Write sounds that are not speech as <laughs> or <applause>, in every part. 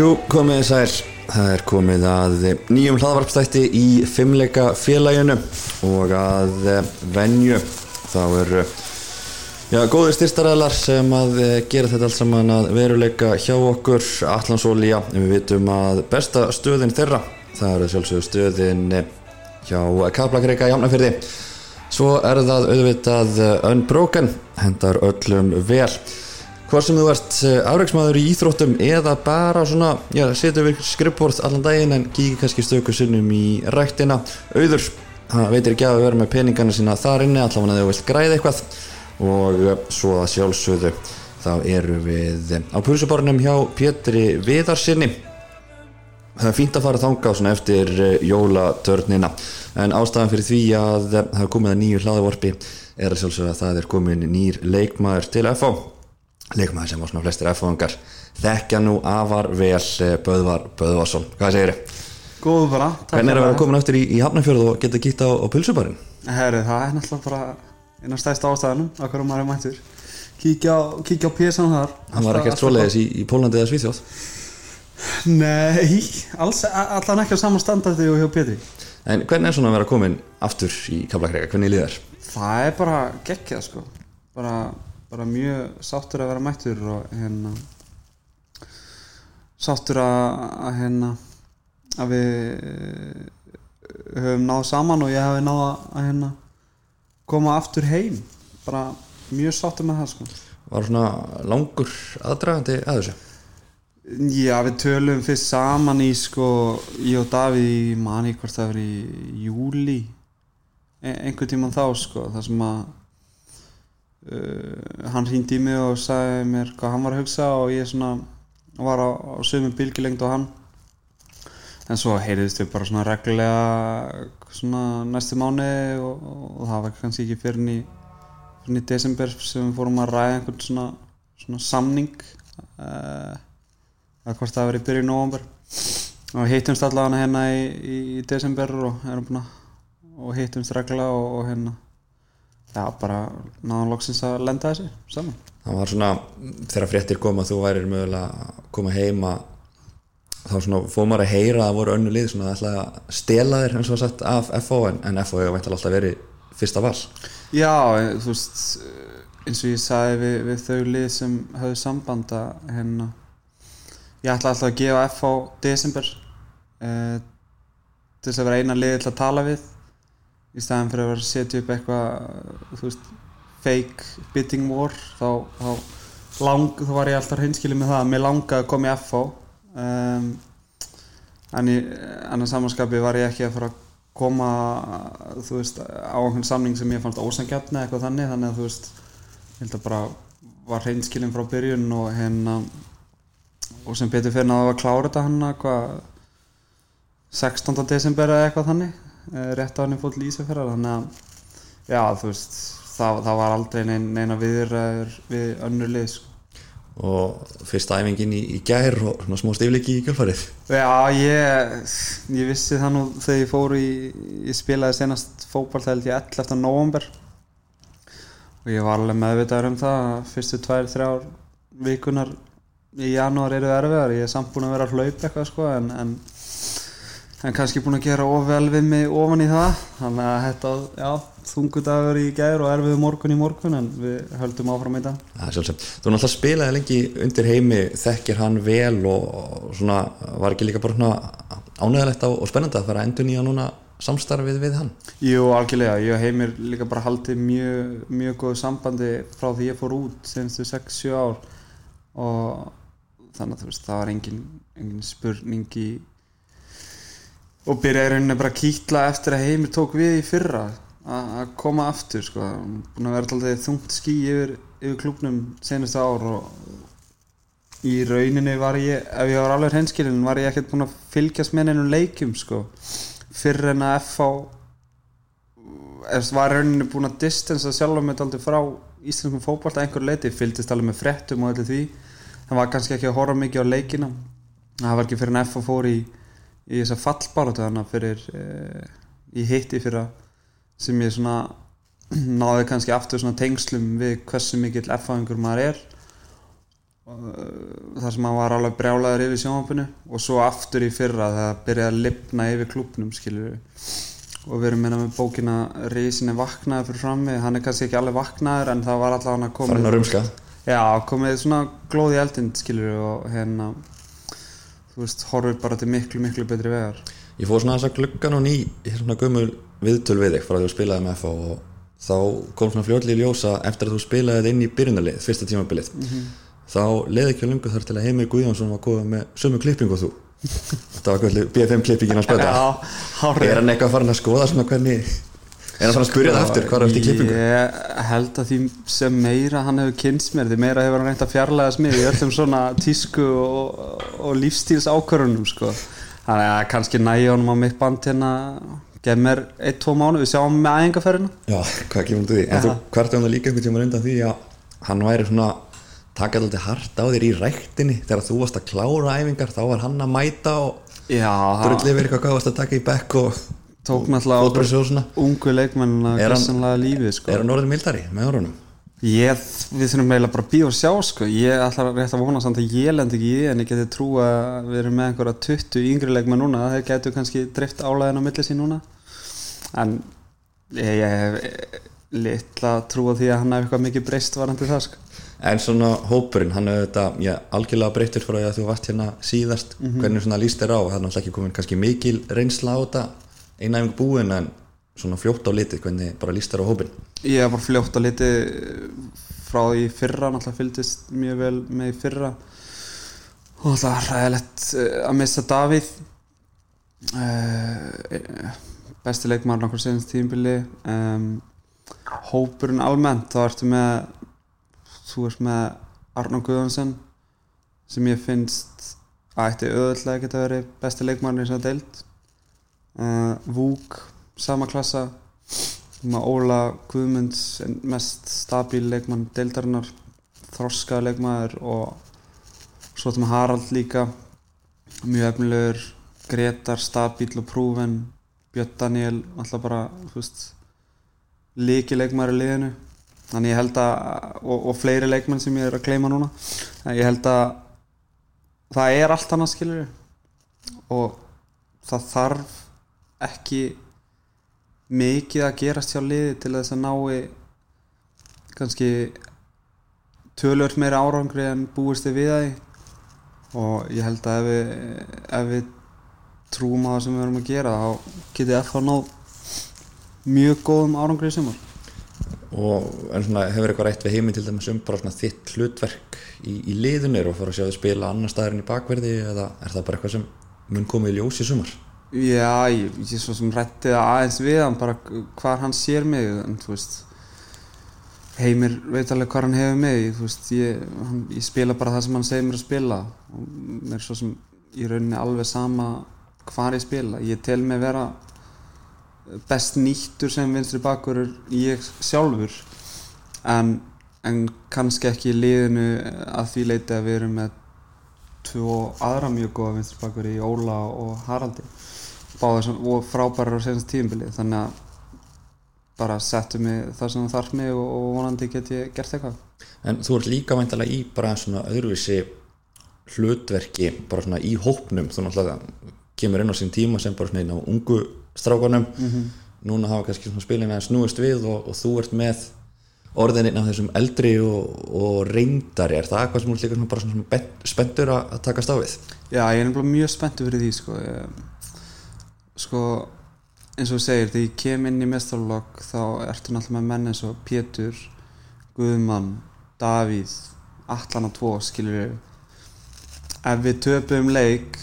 Jú, komið sæl. Það er komið að nýjum hlaðvarpstætti í fimmleika félaginu og að venju þá eru já, góðir styrstaræðlar sem að gera þetta allt saman að veruleika hjá okkur Allansólíja. Við vitum að besta stöðin þeirra, það eru sjálfsögur stöðin hjá Kaplakreika í Jámnafjörði. Svo er það auðvitað Unbroken, hendar öllum vel. Hvað sem þú ert afreiksmaður í íþróttum eða bara svona, já, setja við skrippbórð allan daginn en kíkja kannski stöku sinnum í ræktina. Auður, það veitir ekki að vera með peningana sína þar inni, allavega þegar þú vilt græða eitthvað og svo að sjálfsögðu þá eru við á pulsubornum hjá Pétri Viðarsinni. Það er fínt að fara þanga eftir jólatörnina en ástæðan fyrir því að það er komið að nýju hlaðavorpi er að sjálfsögðu að það er komin nýr leikmaður til FH leikmaður sem var svona flestir F-fangar þekkja nú afar vel Böðvar Böðvarsson, hvað segir þið? Góð bara Hvernig er að vera komin eftir í, í Hafnarfjörð og geta gíta á, á pulsubarinn? Herri, það er náttúrulega bara einn af stæðst ástæðanum að hverju maður er mættur. Kíkja á, á písan þar. Hann var ekkert svoleiðis í, í Pólandi eða Svíþjóð? Nei, alls, allan ekki á saman standardi og hjá Petri. En hvernig er svona að vera komin aftur í Kaplakrega, hvernig líðar? Það er bara geggjað sko. Bara, bara mjög sáttur að vera mættur og hérna sáttur að, hérna að við höfum náð saman og ég hef náð að hérna koma aftur heim bara mjög sáttur með það sko Var svona langur aðdragandi að þessu? Já, við tölum fyrst saman í sko, ég og Davíð í mani hvort það verið í júli einhver tíman þá sko, það sem að uh, hann hýndi í mig og sagði mér hvað hann var að hugsa og ég svona var á, á sömu bylgilengd og hann. En svo heyriðist við bara svona reglulega svona næstu mánu og, og það var kannski ekki fyrir í fyrir í desember sem við fórum að ræða einhvern svona, svona samning uh, að hvort það verið í byrju november og hittumst allavega hérna í, í, í desember og erum búin að og hittumst regla og, og hérna já bara náðan loksins að lenda þessi saman. Það var svona, þegar fréttir kom að þú værir mögulega að koma heima þá svona fóð maður að heyra að það voru önnu lið svona að ætla að stela þér eins og sagt af FO en, en FO hefur veintilega alltaf verið fyrsta val. Já, þú veist eins og ég sagði við, við þau lið sem höfðu samband að hérna ég ætla alltaf að gefa FH desember uh, til þess að vera eina liði til að tala við í staðan fyrir að að setja upp eitthvað veist fake bidding war þá, þá, lang, þá var ég alltaf hinskilið með það að mér langa að koma í FH um, en í annan samanskapi var ég ekki að fara að koma veist á einhvern samning sem ég fannst ósangjarni eitthvað þannig þannig að þú veist ég held að bara var hinskilin frá byrjun og hérna og sem betur fyrir að það var að klára þetta hann hvað 16. desember eða eitthvað þannig rétt á henni fótt lýsefærar þannig að já veist það, það var aldrei neina, viðræður við önnur lið sko. og fyrsta æfingin í, í gær og svona smá stifleiki í kjölfarið Já ég ég vissi það nú þegar ég fór í ég spilaði senast fókbalt held ég 11. november og ég var alveg meðvitaður um það fyrstu tvær, þrjár vikunar í janúar eru erfiðar ég er samt búin að vera að hlaupa eitthvað sko en, en, en kannski búin að gera ofvel við mig ofan í það. Þannig að þetta, já, þungudagur í gær og erfið morgun í morgun en við höldum áfram í er sjálfsög, þú náttúrulega spilaði lengi undir heimi, þekkir hann vel og svona, var ekki líka bara svona ánægilegt og spennandi að fara endur nýja núna samstarfið við hann? Jú, algjörlega, ég heimir líka bara haldið mjög, mjög góð sambandi frá því ég fór út senstu 6-7 ár. Og þannig að það var engin, engin spurning í og byrjaði rauninni bara að kýtla eftir að heimir tók við í fyrra að koma aftur sko, búin að vera alltaf þungt ský yfir, yfir klúpnum senustu ár og í rauninni var ég, ef ég var alveg henskilin var ég ekkert búin að fylgjast með neinum leikum sko, fyrir en að FH var rauninni búin að distansa sjálf með alltaf frá íslenskum fókbalt að einhver leiti, fylgist alveg með frettum og allir því. Það var kannski ekki að horfa mikið á leikina. Það var ekki fyrir en FH fór í í þessa fallbáratu þannig fyrir eh, í hitti fyrir að sem ég svona <clears throat> náði kannski aftur svona tengslum við hversu mikill F-fæðingur maður er. Þar sem hann var alveg brjálaður yfir sjónvampinu og svo aftur í fyrra það byrjaði að lifna yfir klubnum skilur og við erum meina með bókina Rísin er vaknaður fyrir frammi hann er kannski ekki alveg vaknaður en það var alltaf hann að koma farin að rumska. Já, komið svona glóð í eldind skilur og hérna þú veist, horfir bara til miklu, miklu betri vegar. Ég fór svona þess að glugga nú ný svona gömul viðtöl við þig frá því að þú spilaði með FH og þá kom svona fljóðlega í ljósa eftir að þú spilaði þetta inn í byrjunarlið, fyrsta tímabilið þá leði ekki á lungu þar til að Heimir Guðjónsson var góða með sömu klippingu og þú. <laughs> Þetta var BFM klippingin á spöta Er hann eitthvað farin að skoða svona hvernig Er hann farin að spyrja það aftur, hvað er eftir klippingu? Ég held að því sem meira hann hefur kynst mér, því meira hefur hann reynt að fjarlæðast mig í öllum svona tísku og, og lífstíls ákvörunum sko. Þannig að kannski næja honum á mitt band hérna gef mér ein, tvo mánu, við sjáum með æðingaferðina Já, hvað kemur þú því? En þú hvert um það líka einhvern tíma undan því að hann væri svona takað alltaf hart á þér í ræktinni þegar þú varst að klára æfingar þá var hann að mæta og það drullið verið eitthvað hvað varst að taka í bekk og tók náttúrulega ungu leikmennina Er hann- gressanlega lífið sko. Er hann orðin mildari með árunum? Ég, við þurfum eiginlega bara að býja og sjá sko. ég ætla rétt að vona samt að ég lend ekki í því en ég geti trú að við erum með einhverja 20 yngri leikmenn núna þeir getur kannski dreift álæðin á milli sín núna en ég, hef litla trú á því að hann hef eitthvað mikið breyst varandi það sko. En svona hópurinn, hann hefur þetta já, algjörlega breyttur frá því að þú varst hérna síðast hvernig svona líst þér á, það er náttúrulega ekki komin kannski mikil reynsla á þetta eina æfingu búin en svona fljótt á litið hvernig bara líst þér á hópin ég bara fljótt að liti frá í fyrra náttúrulega fylgdist mjög vel með í fyrra. Og er ræðilegt eh, að missa Davíð. Uh, besti leikmaður nokkur senast tímbili hópurinn almennt þá ertu með þú ert með Arnó Guðvansson sem ég finnst að ætti auðvitað geta verið besti leikmaður í þess að deild uh, Vúk, sama klassa. Óla Guðmunds mest stabíl leikmann deildarinnar þroskaða leikmaður og svo þetta með Harald líka. Mjög efnilegur Gretar, stabíl og prúven Björn Daniel, alltaf bara þú veist líki leikmaður í liðinu. Þannig ég held að og, og fleiri leikmenn sem ég er að gleyma núna. En ég held að það er allt annað skilur og það þarf ekki mikið að gerast hjá liði til þess að nái kannski tölvöld meira árangri en búist við því. Og ég held að ef við, ef við trúum á það sem við erum að gera þá getið FH náð mjög góðum árangri í sumar. Og svona hefur eitthvað rætt við heimi til dæmis um bara svona þitt hlutverk í, í liðunir og fara að sjá þið spila annar staðar en í bakverði eða er það bara eitthvað sem mun komið í ljós í sumar? Já, ég, ég svo sem rætti það aðeins við hann bara hvar hann sér mig en þú veist Heimir veit alveg hvað hann hefur mig þú veist, ég, hann, ég spila bara það sem hann segir mér að spila og mér er svo sem í rauninni alveg sama hvar ég spila, ég tel mig vera best nýttur sem vinstri bakur ég sjálfur en, en kannski ekki í liðinu að því leiti að við erum með tvo aðra mjög góða vinstri bakur í Óla og Haraldi báðir sem, og frábærar á senast tíumbili þannig að bara settu mig það sem þarf mig og, og vonandi get ég gert eitthvað. En þú ert líka væntalega í bara svona öðruvísi hlutverki bara svona í hópnum. Þú náttúrulega kemur inn á sín tíma sem bara svona einn á ungu strákanum núna hafa kannski svona spilin að snúist við og, og þú ert með orðin einn af þessum eldri og, og reyndari. Er það eitthvað sem þú líka svona bara svona spenntur að, á við? Já, ég er nefnilega mjög spenntur fyrir því sko, ég, sko eins og þú segir, þegar ég kem inn í mestarlokk þá ertu náttúrulega með menn eins og Pétur, Guðmann Davíð, Allana 2 skilur við ef við töpum leik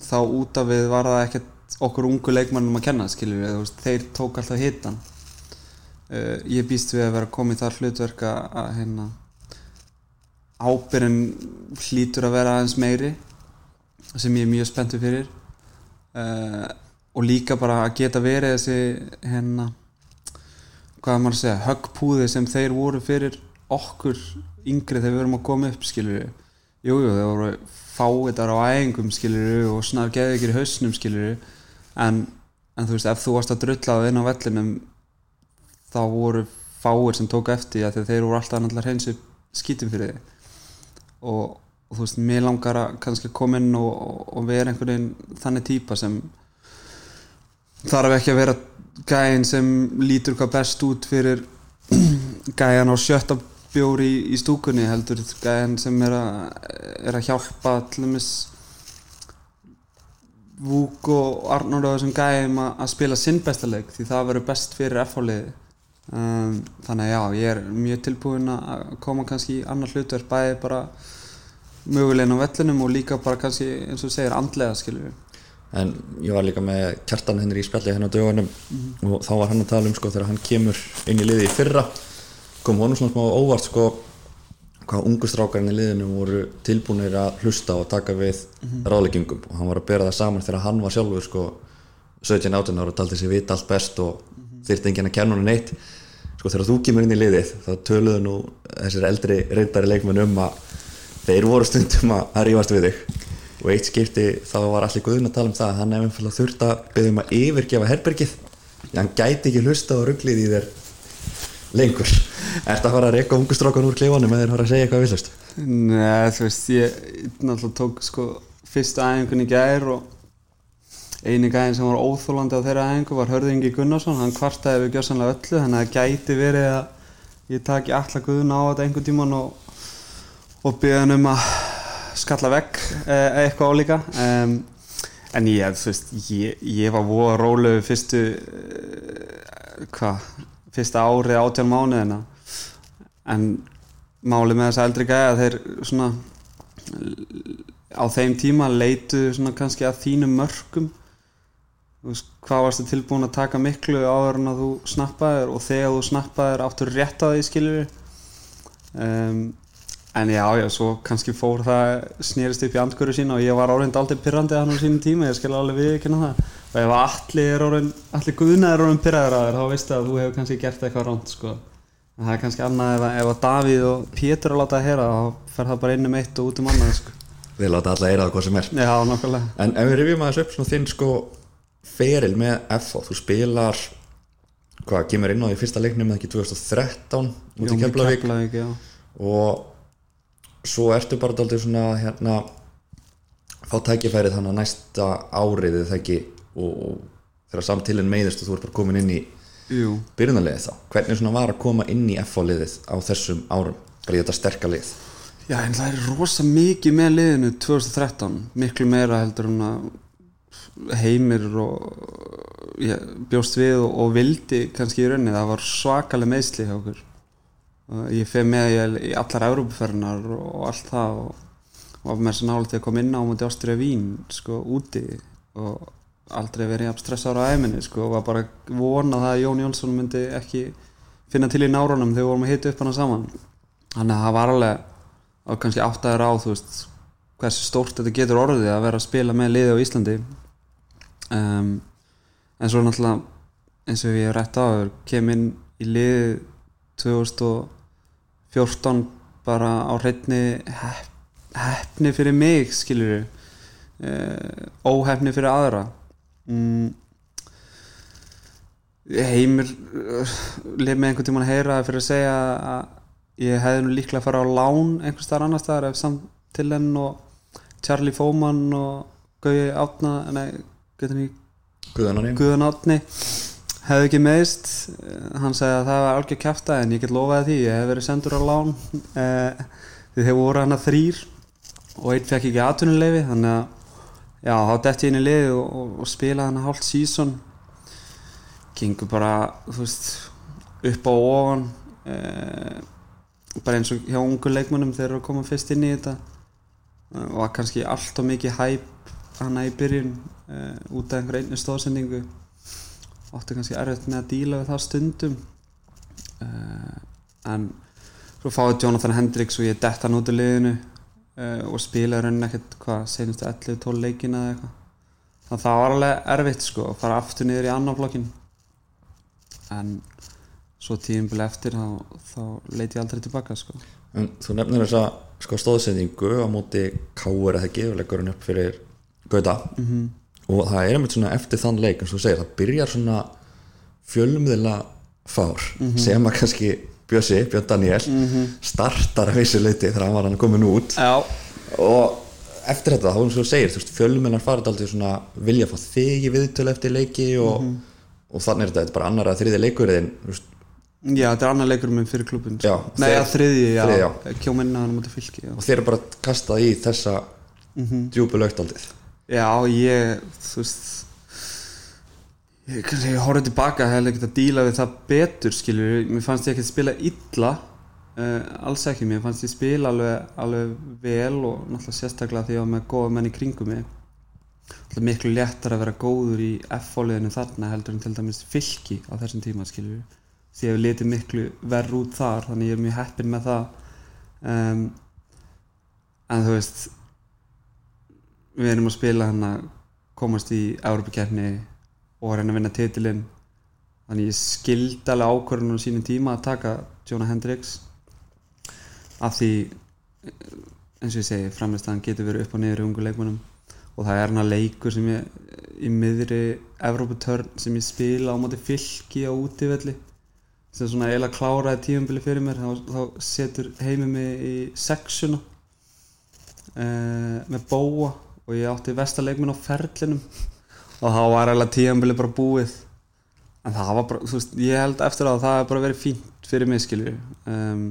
þá út af við var það ekkert okkur ungu leikmannum að kenna skilur við, veist, þeir tók alltaf hitan uh, ég býst við að vera komið þar hlutverk að hérna ábyrðin hlýtur að vera aðeins meiri sem ég er mjög spenntur fyrir uh, og líka bara að geta verið þessi hérna hvað maður að segja, höggpúði sem þeir voru fyrir okkur yngri þegar við vorum að koma upp skilur jújú, þeir voru fáiðar á æfingum skilur og snar geði ekki í hausnum skilur en, en þú veist, ef þú varst að drulla á inn á vellinum þá voru fáir sem tók eftir því að þeir voru alltaf náttúrulega hreins upp skítum fyrir þig. Og, og þú veist, mér langar að kannski koma inn og, og, vera einhvern veginn þannig típa sem þarf ekki að vera gæðin sem lítur hvað best út fyrir <clears throat> gæðan á sjötta bjóri í, í stúkunni heldur gæðan sem er að, er að hjálpa allumis Vúk og Arnór og þessum gæðum að, spila sinn besta leik því það verður best fyrir F-fáliði um, þannig að já, ég er mjög tilbúin að koma kannski í annar hlutverk bæði bara mögulegin á vellinum og líka bara kannski eins og segir andlega skilur En ég var líka með kjartan henni í spjalli henni á dögunum og þá var hann að tala um sko þegar hann kemur inn í liði í fyrra kom honum svona smá óvart sko hvað ungustrákarinn í liðinu voru tilbúinir að hlusta og taka við ráðleggingum og hann var að bera það saman þegar hann var sjálfur sko 17-18 ára og taldi sig vita allt best og þyrfti enginn að kenna hann neitt. Sko þegar þú kemur inn í liðið þá töluðu nú þessir eldri reyndari leikmenn um að þeir voru stundum að, að rífast við þig. Og eitt skipti þá var allir guðun að tala um það að hann hefði fyrir þurft að byggja um að yfirgefa herbergið. Því hann gæti ekki hlusta og rugglið í þér lengur. Ertu að fara að reyka ungustrákan úr klefanum eða er fara að segja eitthvað villast? Nei, þú veist, ég náttúrulega tók sko fyrstu æfingun í gær og eini gæðin sem var óþólandi á þeirra æfingu var Hörðingi Gunnarsson, hann kvartaði við gjössanlega öllu, þannig að það gæti verið að ég taki alla guðuna á þetta einhvern tíman og, og byggja hann um að skalla vekk eh, eitthvað álíka um, en ég, þú veist, ég, ég var voða rólegu fyrstu uh, hvað, fyrsta árið átján mánuðina. En málið með þessa eldri gæða þeir svona á þeim tíma leitu svona kannski að þínum mörgum veist, hvað varstu tilbúin að taka miklu áður en að þú snappaðir og þegar þú snappaðir áttur rétt að því skiljur um, en já, já, svo kannski fór það snýrist upp í andgöru sína og ég var árind aldrei pyrrandi að hann á sínum tíma ég skil alveg viðkynna það. Og ef allir er allir guðna er orðin pyrraður að þér þá veistu að þú hefur kannski gert eitthvað ránt sko. en það er kannski annað ef, að- ef að Davíð og Pétur að láta það heyra þá fer það bara inn um eitt og út um annað sko. Við láta alla eira það hvað sem er. Já, En ef við rifjum aðeins upp svona þinn sko feril með FO, þú spilar hvað, kemur inn á því fyrsta leiknum eða ekki 2013 út í Keflavík. Og svo ertu bara daldið svona hérna fá tækifærið þannig að næsta árið eða ekki? Og, og þegar samtilinn meiðist og þú ert bara komin inn í byrjunarliðið þá. Hvernig svona var að koma inn í FO liðið á þessum árum, bara í þetta sterka lið? Já, en það er rosa mikið með liðinu 2013, miklu meira heldur heimir og ég bjóst við og, og vildi kannski í rauninni, það var svakalega meðsli hjá okkur ég feg með ég, í allar Európaferðinar og allt það og, og með þess að nála til að koma inn á múti Ástriða Vín sko úti og aldrei verið jafn stressaður á æminni sko og var bara vona það að Jón Jónsson myndi ekki finna til í nárunum þegar við vorum að hita upp hana saman. Þannig að það var alveg og kannski áttaður á þú veist hversu stórt þetta getur orðið að vera að spila með liði á Íslandi. Um, en svo náttúrulega eins og ég hef rætt á kem inn í liði 2014 bara á hreitni hefni fyrir mig skilur uh, óhefni fyrir aðra. Mm, heimir uh, lef með einhvern tímann að heyra fyrir að segja að ég hefði nú líklega að fara á lán einhvers staðar annar staðar ef samt til henn og Charlie Foman og Gauði Átna nei, Guðan Guðan Átni hefði ekki meðist hann sagði að það var algjör kæfta en ég get lofaði því, ég hef verið sendur á lán. Eh, því þeir voru hann að þrýr og einn fekk ekki atvinnuleifi þannig að já, þá detti ég inn í liði og, og, og spilaði hann að hálft sísón gengur bara þú veist, upp á ofan. Eh, bara eins og hjá ungu leikmönnum þegar að koma fyrst inn í þetta. Eh, var kannski allt og mikið hæp hana í byrjun eh, út af einhver einni stóðsendingu átti kannski erfitt með að díla við það stundum. Uh, en svo fáið Jonathan Hendricks og ég dett hann út í liðinu uh, og spilaði raunin ekkert hvað, senustu 11-12 leikina eða eitthvað. Þannig að það var alveg erfitt sko að fara aftur niður í annar flokkin en svo tíðinbili eftir þá, þá leiti ég aldrei tilbaka sko. En þú nefnir þessa sko, stóðsendingu á móti káur eða ekki og leggur hann upp fyrir Gauta. -hmm. Og það er einmitt svona eftir þann leik eins og segir, það byrjar svona fjölumðila fár sem að kannski Bjössi, Björn Daniel startar að vissu leiti þegar hann var hann komin út. Já, og eftir þetta, þá eins og þú segir þú veist, fjölmennar farið aldrei svona vilja fá þig í viðtölu eftir leiki og, og þannig er þetta, þetta er bara annar að þriði leikurinn þú veist, já, þetta er annar leikur minn fyrir klubun Já, Nei, þeir- að þriðji, já, þriðji, já. Kjóminn að hann múti fylki já. og þeir eru bara kastað í þessa djúpu lögtaldið já, ég, þú veist ég, ég horfði tilbaka hefði ekkert að díla við það betur skilur, mér fannst ég ekki að spila illa uh, alls ekki, mér fannst ég spila alveg, alveg vel og náttúrulega sérstaklega því ég var með góða menn í kringum mig. Náttúrulega miklu léttar að vera góður í F-fóliðinu þarna heldur en til dæmis fylki á þessum tíma skilur því ég hef litið miklu verð út þar þannig ég er mjög heppin með það. Um, en þú veist við erum að spila hann að komast í Európa-kefni og reyna að vinna titilinn. Þannig ég skildi alveg ákvörðunum á sínum tíma að taka Jonah Hendricks. Af því eins og ég segi, framistæðan getur verið upp og niður í ungu leikmunum og það er hann að leikur sem ég í miðri Evróputörn sem ég spila á móti fylki á útivelli. Sem svona eiginlega kláraði tíumbili fyrir mér þá, þá setur heimi mig í sexuna uh, með bóa og ég átti vestaleikminn á ferlinum. Og þá var eiginlega tíumbili bara búið. En það var bara, þú veist, ég held eftir að það hefur bara verið fínt fyrir mig skilju um,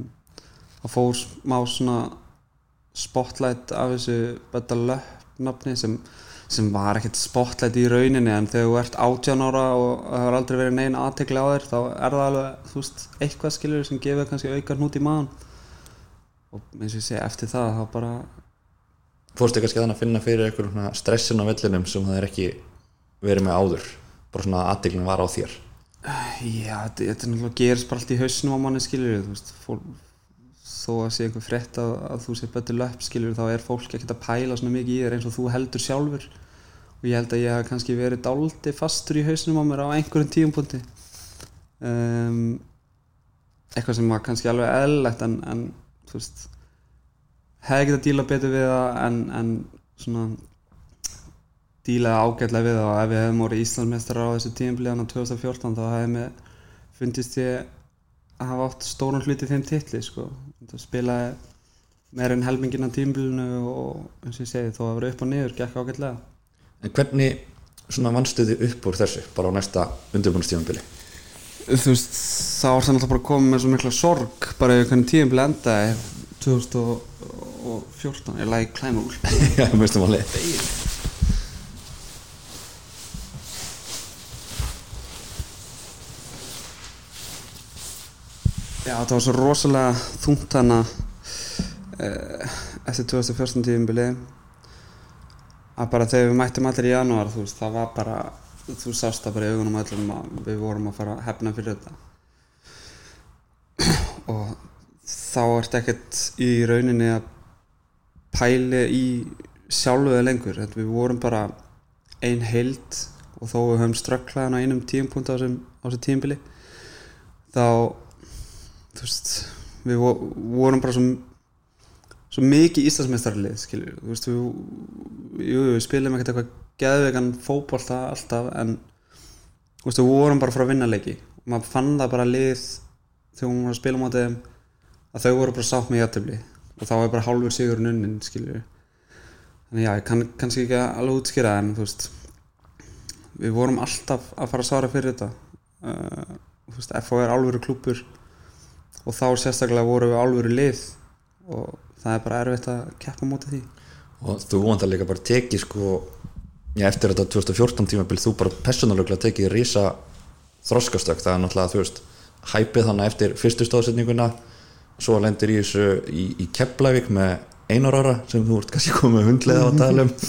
það fór smá svona spotlight af þessu Betta Löpp nafni sem, sem var ekkert spotlight í rauninni en þegar þú ert 18 ára og það har aldrei verið negin aðtekli á þér þá er það alveg, þú veist, eitthvað skilur sem gefur kannski auka hnút í maðan og eins og ég segi eftir það þá bara, fórstu kannski þannig að finna fyrir einhverjum stressin á vellinum sem það er ekki verið með áður? Bara svona aðdeglun var á þér. Já, þetta, er náttúrulega gerist bara allt í hausnum á manni fólk, þó að sé einhver frétt að, að þú sé betur löpp skilur þá er fólk ekkert að pæla svona mikið í þér eins og þú heldur sjálfur. Og ég held að ég hef kannski verið dáliti fastur í hausnum á mér á einhverjum tíumpunkti um, eitthvað sem var kannski alveg eðlilegt en, en þú veist hefði ekki að díla betur við það en, en svona dílaði ágætlega við það. Og ef við hefum orðið Íslandsmestrar á þessu tíumblíðan á 2014 þá hefði mér fundist ég að hafa átt stóran hluti þeim titli sko. spilaði meir en helmingin á tíumblíðinu og eins og ég segi þó að vera upp og niður gekk ágætlega. En hvernig svona vannstu þið upp úr þessu bara á næsta undirbúinnstífambili þú veist þá var það náttúrulega bara komið með svo mikla sorg bara ef hvernig tíumblíð endaði 2014 ég lagi klæmul <laughs> já, mestum alveg Já, það var svo rosalega þungt hana uh, eftir 2014 tíðumbili að bara þegar við mættum allir í janúar þú veist, það var bara þú sást það bara í augunum öllum að við vorum að fara að hefna fyrir þetta. Og þá ert ekkert í rauninni að pæli í sjálfuðu lengur. Við vorum bara ein heild og þó við höfum strökklaðan á einum tíumpunkt á þessu tíumbili þá veist við vo- vorum bara svo, svo mikið veist við, jú, við spilum ekkert eitthvað geðvegan fótbolta alltaf en veist við vorum bara frá að vinna leiki og maður fann það bara lið þegar hún var að spila á þeim að þau voru bara sátt með jættöfli og þá var bara hálfur sigur nunnin skilur þannig já, ég kann kannski ekki alveg útskýra en þú veist við vorum alltaf að fara að svara fyrir þetta. Uh, þú veist, FH er alvöru klúpur og þá sérstaklega voru við alvöru lið og það er bara erfitt að keppa móti því. Og þú vontar líka bara tekið sko já, eftir þetta 2014 tímabil þú bara personalöglega tekið rísa þroskastök, það er náttúrulega þú veist hæpið þannig eftir fyrstu stóðsetninguna svo lendir í þessu í, í Keflavík með einar ára sem þú ert kannski komið hundlega að tala um. <laughs>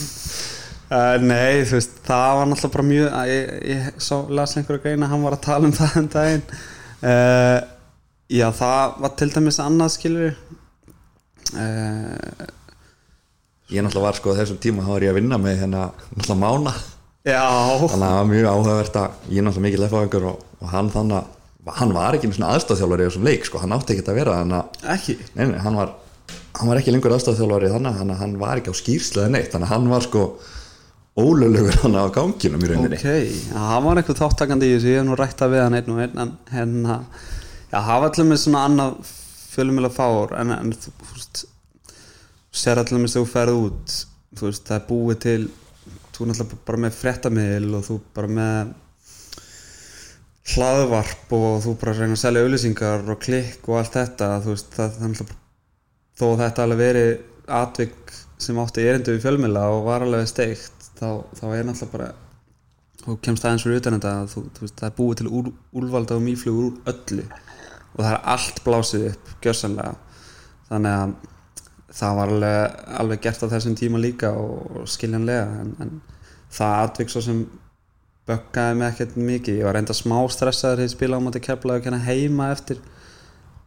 Uh, Nei, þú veist, það var náttúrulega bara mjög ég, ég sá, las einhverja greina hann var að tala um <laughs> það um daginn. Uh, Já, það var til dæmis annað skilur uh, ég náttúrulega var sko á þessum tíma þá var ég að vinna með hérna náttúrulega mána. Já, þannig að það var mjög áhugavert að ég er náttúrulega mikið lefaðingur og, og hann þannig að hann var ekki með svona aðstafþjálfari í þessum leik sko, hann átti ekki að vera að ekki? Nei, nei, hann var, hann var ekki lengur aðstafþjálfari þannig að hann var ekki á skýrslega neitt þannig að hann var sko ólöglegur hann á ganginum í rauninni. Ok, já, hann var eitthvað þáttakandi í þessu, ég hef nú rætt það við hann einn og einn en hérna, Já, það var allir með svona annað fjölumjöla fár en, en þú veist sér allir með þú ferð út þú veist, það er búið til þú náttúrulega bara með fréttamiðil og þú bara með hlaðvarp og þú bara reyna að selja auðlýsingar og klikk og allt þetta veist, það, það þó þetta alveg verið atvik sem átti erindu í fjölmjöla og var alveg steikt þá, þá er náttúrulega bara þú kemst aðeins fyrir utan þetta þú, þú veist, það er búið til úr, úrvalda og mýflug úr öllu og það er allt blásið upp gjörsanlega þannig að það var alveg, alveg gert á þessum tíma líka og, og skiljanlega en, en það atvik svo sem böggaði mig ekkert mikið. Ég var reynda smá stressaður ég spilaði á móti kefla og kenna heima eftir.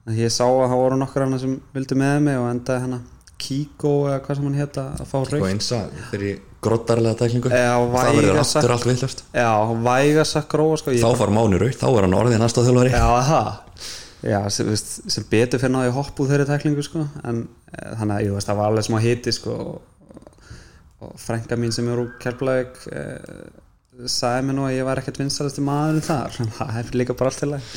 En ég sá að það voru nokkur hana sem vildi með mig og endaði hana Kiko eða hvað sem hann hétta að fá og raukt eins að fyrir grottarlega tæklingu. Það verður aftur allt villast Já, væga sagt gróa sko. Þá far Máni raut, þá er hann orðið næsta þjálfari. Já, það Já, sem, veist, sem betur fyrir náði hopp úr þeirri tæklingu sko. En e, þannig að ég veist það var alveg smá hiti sko og, og frænka mín sem er úr Kjærplæk e, sagði mér nú að ég var ekkert vinstalisti maðurinn þar. Það er líka bara allt til að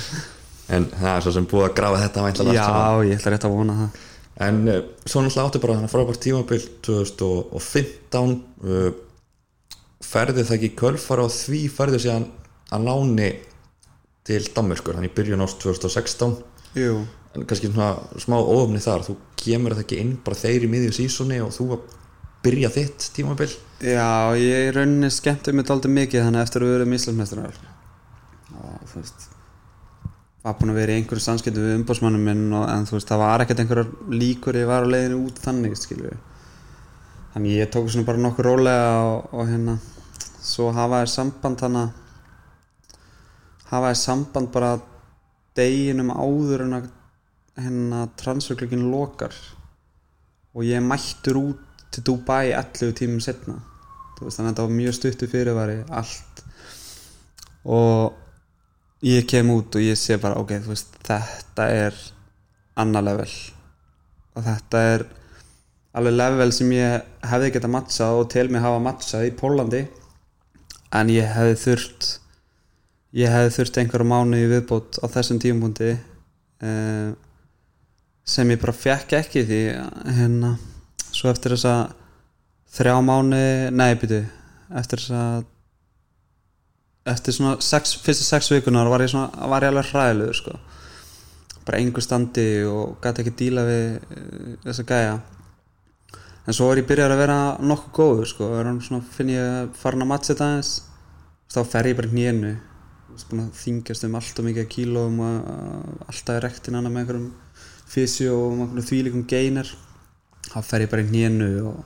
en það er svo sem búið að grafa þetta. Já, ég ætla rétt að vona það. En uh, svo náttúrulega áttu bara þannig frábært tímabil 2015 uh, ferði það ekki kölfar á því ferði síðan að láni til Danmörkur, þannig í byrjun ást 2016 Jú, en kannski svona smá óöfni þar þú kemur það ekki inn bara þeir í miðju sísoni og þú að byrja þitt tímabil? Já, ég rauninni skemmti mig dálítið mikið þannig eftir að við erum íslensmestrar og þú veist var búin að vera í einhverju samskiptu við umbósmannum minn og, en þú veist, það var ekkert einhverjar líkur ég var á leiðinu út þannig, skilju þannig ég tók svona bara nokkur rólega og, og hérna svo hafa þér samband þannig hafa þér samband bara deginum áður en að hérna transferklökin lokar. Og ég mættur út til Dubai 11 tímum setna veist, þannig að þetta var mjög stuttu fyrirvari allt. Og ég kem út og ég sé bara ok, veist, þetta er annar level. Og þetta er alveg level sem ég hefði geta matchað og til mig hafa matchað í Pólandi en ég hefði þurft ég hefði þurft einhverja mánu í viðbót á þessum tímapunkti uh, sem ég bara fekk ekki því hérna svo eftir þess að þrjá mánu, nei byrju eftir þess að eftir svona sex, fyrstu sex vikunar var ég, svona, var ég alveg hræðilegur sko. bara einhver standi og gæti ekki díla við uh, þessa gæja en svo er ég byrjar að vera nokkuð góður sko. svona, finn ég farin að matcha þetta aðeins þá fer ég bara að þingjast um alltaf mikið kílóum og uh, alltaf er rektin annað með einhverjum fysio og einhverjum þvílikum geinar þá fer ég bara í hnénu og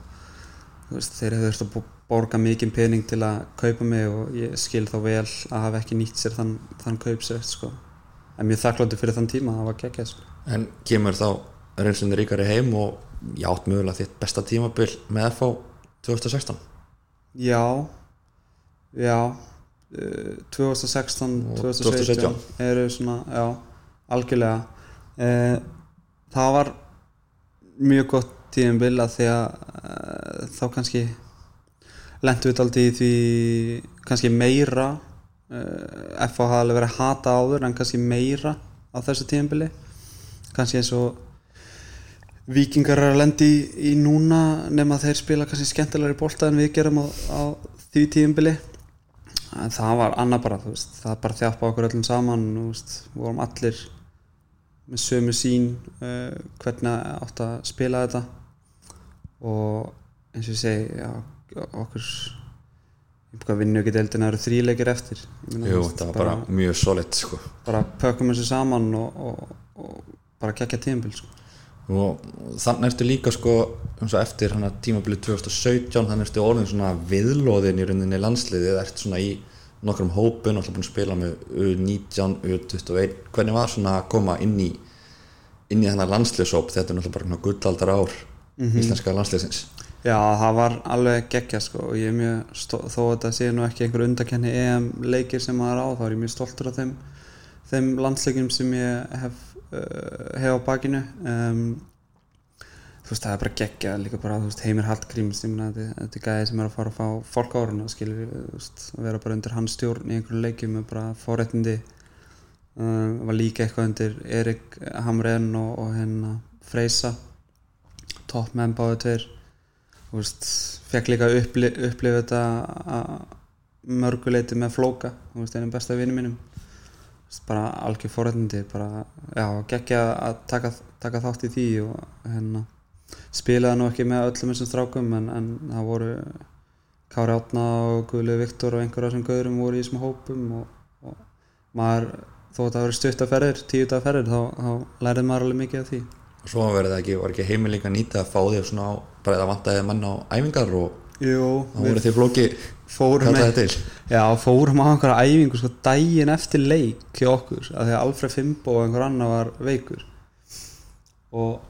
veist, þeir hefur þurft að borga mikið pening til að kaupa mig og ég skil þá vel að hafa ekki nýtt sér þann, þann kaupsett sko. en mjög þakkláttur fyrir þann tíma það var geggjað sko. en kemur þá reynslunni ríkari heim og ég átt mögulega þitt besta tímabil með FH 2016 já já uh, 2016 Og 2017 2017. eru svona, já, algjörlega uh, það var mjög gott tíðanbill að því að uh, þá kannski lentu við aldrei í því kannski meira FH hafði alveg verið að hata áður en kannski meira á þessu tíðanbilli kannski eins og vikingar er að lendi í, í núna nema þeir spila kannski skemmtilegri bolta en við gerum á, á því tíðanbilli en það var annað bara veist, það bara þjappa okkur öllum saman og við vorum allir með sömu sín uh, hvernig átt að spila þetta og eins og ég segi já, okkur að vinna ekki deildina það eru þríleikir eftir. Jú, það var bara, mjög solid sko. bara pökkum þessu saman og, og, og bara kekja tímabil sko. og þannig ertu líka sko, og eftir hana tímabili 2017 þannig ertu orðin svona viðlóðin í rauninni landsliðið, ert svona í nokkrum hópun, alltaf búin að spila með U19, U21, hvernig var svona að koma inn í inn í þennan landsliðsóp, þetta er náttúrulega bara gullaldar ár íslenska landsliðsins. Já, það var alveg geggja sko og ég er mjög, þó að þetta sé nú ekki einhver undakenni EM leikir sem maður á þá er ég mjög stoltur af þeim þeim landsleikjum sem ég hef uh, hef á bakinu. Um, þú veist, það er bara geggja líka bara, þú veist, Heimir Hallgríms þetta, þetta er gæði sem er að fara að fá fólk áruna skilur, þú veist, að vera bara undir hans stjórn í einhverju leikjum er bara fóréttindi um, var líka eitthvað undir Erik Hamren og, og hérna Freysa toppmenn báðu tveir. Fekk líka uppli, upplifa þetta að mörguleiti með flóka einum besta vinnu mínum. Bara algjör já, geggja að taka, taka þátt í því og hérna spilaði nú ekki með öllum þessum strákum en, en það voru Kári Átna og Guðli Viktor og einhverja sem gauðurum voru í þessum hópum og, og maður, þó að það voru stuttaferðir tíu dagferðir, þá, þá lærið maður alveg mikið af því og svo verið það ekki, var ekki heimil líka nýta að fá því svona á, bara það vantaði mann á æfingar og Jú, þá voru því flóki fórum með, já, fórum á einhverja æfingu sko daginn eftir leik hjá okkur af því að Alfred Fimbo og einhver annar var veikur. Og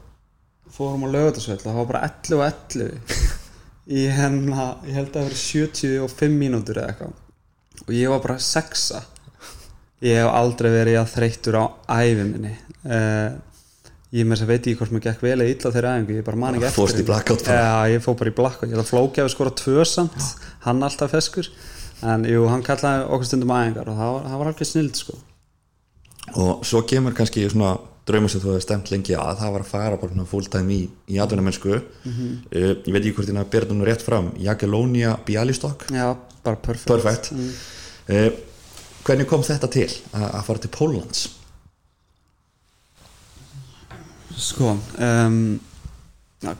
fórum á lögutarsvöld það var bara 11 og 11 í hennar, ég held að það verið 75 mínútur eða eitthvað. Og ég var bara sexa. Ég hef aldrei verið að þreyttur á æfi minni. Uh, ég með þess að veit ekki hvort mér gekk vel eða illa þeirra æfingu, ég bara man ekki eftir fórst í blackout. Já, ég fór bara í blackout, ég held að flóki hafi skora tvö samt, hann alltaf feskur. En jú, hann kallaði okkur stundum æfingar og það var, það var alveg snild sko. Og svo kemur kannski svona draumur sem þú hefði stemt lengi að það var að fara bara full time í, í atvinnamennsku Mhm. uh, ég veit ekki hvort þín að bera þetta nú rétt fram. Jagellonia Bialystok? Já, bara perfect perfect uh, hvernig kom þetta til að, fara til Póllands Sko um,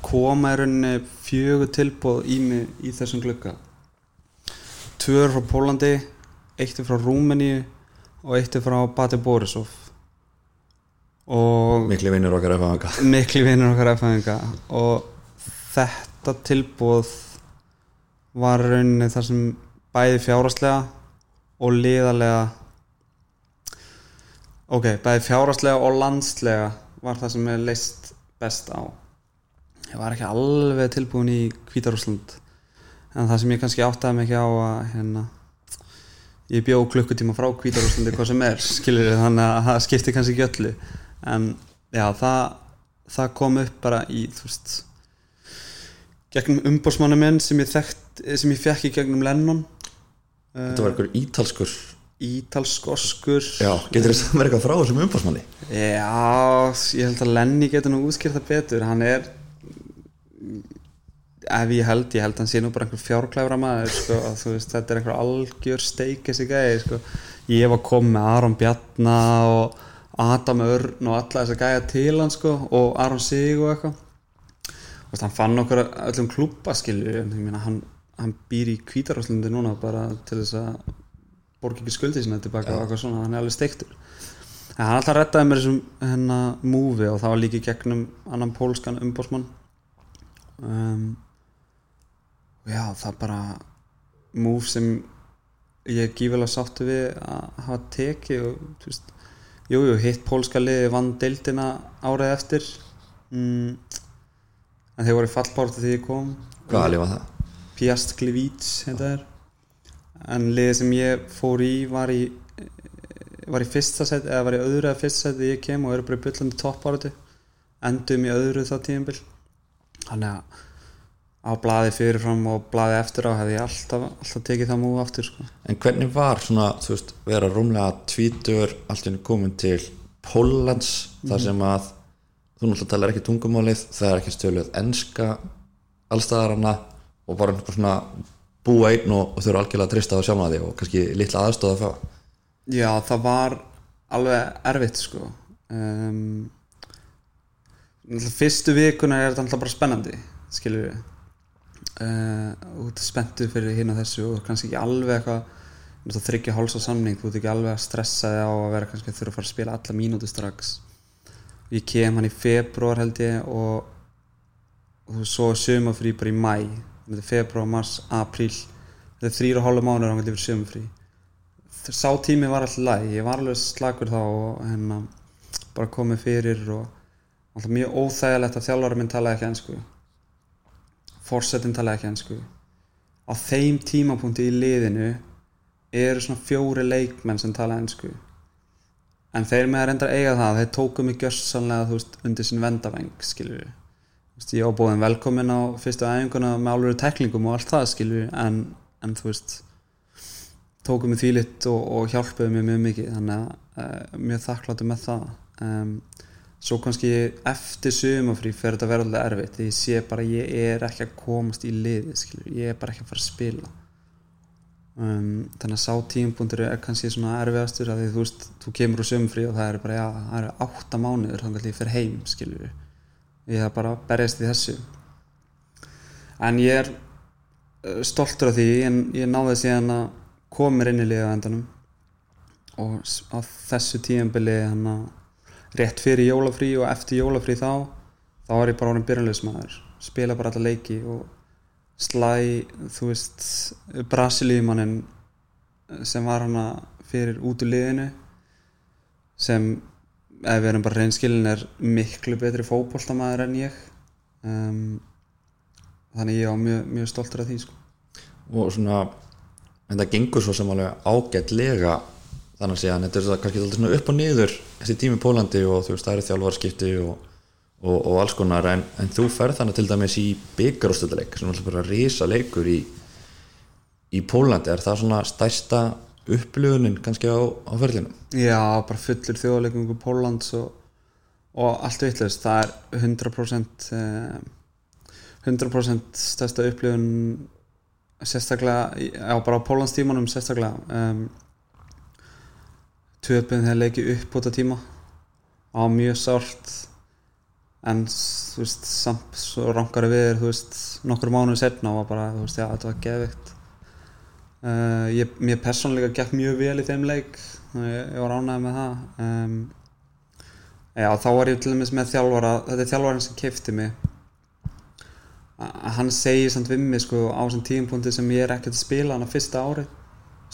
koma í rauninni fjögur tilbúð í mig í þessum glugga. Tvö er frá Pólandi eitt er frá Rúmeníu og eitt er frá Bati Borisov. Og mikli vinnur okkar ef að miklu vinnur okkar erfæðinga og þetta tilbúð var rauninni þar sem bæði fjáraslega og liðalega ok, bæði fjáraslega og landslega var það sem er leist best á. Ég var ekki alveg tilbúin í Hvítarúsland en það sem ég kannski áttaði ekki á að hérna ég bjó klukkutíma frá Hvítarúslandi hvað sem er skilur þannig að það skipti kannski ekki öllu. En já það, það kom upp bara í þú veist gegnum umbósmannu minn sem ég þekkt sem ég fekk í gegnum Lennon. Þetta var einhver ítalskur ítalskoskur já, getur þið saman eitthvað frá þessum umbásmanni Já, ég held að Lenny getur nú útskýrt það betur. Hann er ef ég held, ég held að hann sé nú bara einhver fjárklæfra maður sko, að veist, þetta er einhver algjör steik sko. ég var komið með Aron Bjarna og Adam Örn og alla þessa gæja til hann sko, og Aron Sig og eitthvað. Hann fann okkur öllum klúpa hann, hann býr í Kvítaráslandi núna bara til þess að borga ekki skuldið sinna tilbaka og eitthvað svona, hann er alveg steiktur. En hann alltaf rettaði mér þessum hennar múfi og það var líka gegnum annan pólskan umbósmann um, og já það bara múf sem ég er gífilega sáttu við að hafa tekið og þú veist jújú, jú, hitt pólska liði vann deildina árið eftir. Mm, en þeir voru í fallbártu þegar ég kom. Hvað alveg var það? Piast Glivíts þetta er en liðið sem ég fór í var í var í fyrsta set eða var í öðru eða fyrsta set þegar ég kem og eru bara í byllandi toppáratu endum í öðru þá tímabil. Þannig að á blaði fyrirfram og blaði eftir á hefði ég alltaf, alltaf tekið það múið aftur sko. en hvernig var svona, þú veist, vera rúmlega tvítur allt í henni komin til Póllands þar sem að þú náttúrulega talar ekki tungumálið það er ekki stöluð enska allstaðarana og bara svona búa einn og, og þau eru algjörlega að trista á sjálfa því og kannski litla aðstóða að fá Já, það var alveg erfitt sko. Um, Fyrstu vikuna er þetta náttúrulega bara spennandi skilur við uh, og þú ert spenntu fyrir hinn og þessu og kannski ekki alveg eitthvað þryggja háls á samning þú ert ekki alveg að stressa þig á að vera kannski að þurfa að fara að spila alla mínútu strax. Ég kem hann í februar held ég og, og svo er sumafrí bara í mæ þetta er februar, mars, apríl. Þetta er þrýra hálfa mánuður hann fyrir sumafrí sá tími var alltaf læg ég var alveg slagur þá og hérna bara komið fyrir og alltaf mjög óþægilegt að þjálfara minn talaði ekki ennsku forsetin talaði ekki ennsku á þeim tímapunkti í liðinu eru svona fjóri leikmenn sem tala ennsku en þeir með að reynda að eiga það þeir tóku mig gjörsanlega þú veist undir sin vendaveng skilur við veist, ég ábúðin velkomin á fyrstu æfinguna með alveg teklingum og allt það skilur við en, en þú veist tóku mig þvílitt og, og hjálpuðu mér mjög mikið þannig að uh, mjög þakkláttu með það. Um, svo kannski eftir sumafrí fer þetta alveg erfitt því ég sé bara ég er ekki að komast í liði skilur, ég er bara ekki að fara að spila. Um, þannig að sá tímpúndur er kannski svona erfiðastur að því þú veist, þú kemur úr sumafrí og það er bara, já, það eru átta mánuður þannig að ég fer heim, skilur ég er bara berjast í þessu. En ég er uh, stoltur af því. En ég náði síðan að komir inn í liða endanum og á þessu að rétt fyrir jólafrí og eftir jólafrí þá þá var ég bara orðin byrjanleismæður spila bara alla leiki og slæ, þú veist Brasilíumannin sem var hann fyrir út úr liðinu sem ef við erum bara reynskilin er miklu betri fókbóltamæður en ég um, þannig ég á mjög, mjög stoltur af því sko. og svona en það gengur svo sem alveg ágætlega þannig að segja, þetta er kannski alltaf svona upp og niður þessi tími í Pólandi og þú veist það eru þjálfarskipti og, og, og alls konar en, en þú ferð þannig til dæmis í byggarústöldaleik sem alltaf bara risa leikur í, í Pólandi er það svona stærsta upplöfunin kannski á, á ferðlinum? Já, bara fullur þjóðleikum í Pólans og, og allt vittlust, það er 100% eh, 100% stærsta upplöfun sérstaklega, já bara á Pólans tímanum sérstaklega. Um, töpun þegar leikið upp út á tíma. Á mjög sárt en þú veist samt svo rankari við þú veist nokkur mánuði setna og bara þú veist já þetta var geðvikt uh, ég, mér personlega gekk mjög vel í þeim leik. Ég, ég var ánægð með það. Um, já þá var ég til dæmis með þjálfara þetta er þjálfarin sem keipti mig. Að hann segir samt við mig sko á þessum tíumpunkti sem ég er ekkert að spila hann á fyrsta ári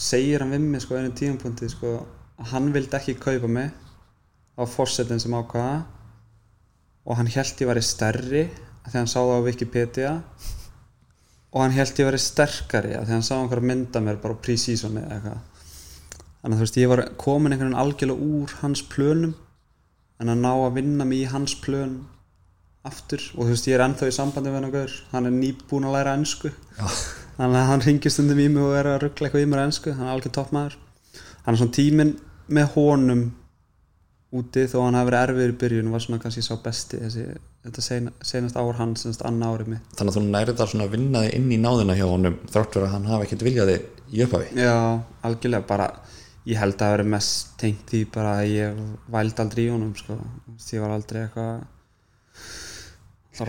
segir hann við mig sko einu tíumpunkti sko að hann vildi ekki kaupa mig á fórsetin sem ákvaða og hann held ég væri stærri þegar hann sá það á Wikipedia. og hann held ég væri sterkari þegar hann sá einhverja mynda mér bara á pre-seasoni eða eitthvað. Þannig að þú veist ég var komin einhvern veginn algjörlega úr hans plönum en að ná að vinna mig í hans plön aftur. Og þú veist ég er ennþá í sambandi með hann og hann er nýbúin að læra ennsku þannig að hann ringir stundum í mig og er að ruggla eitthvað í mér ennsku hann er algjör toppmæður hann er svona tíminn með honum úti þó hann hafi verið erfiður í byrjun var svona kannski sá besti þessi, þetta sena, senast ár hans senast annar árið mitt Þannig að þú nærið það svona að vinna þig inn í náðina hjá honum þrátt verið að hann hafi ekkert viljaði í upphafi Já, algjörlega bara ég held að það verið mest tengt í bara að ég væld aldrei í honum sko. ég var aldrei eitthvað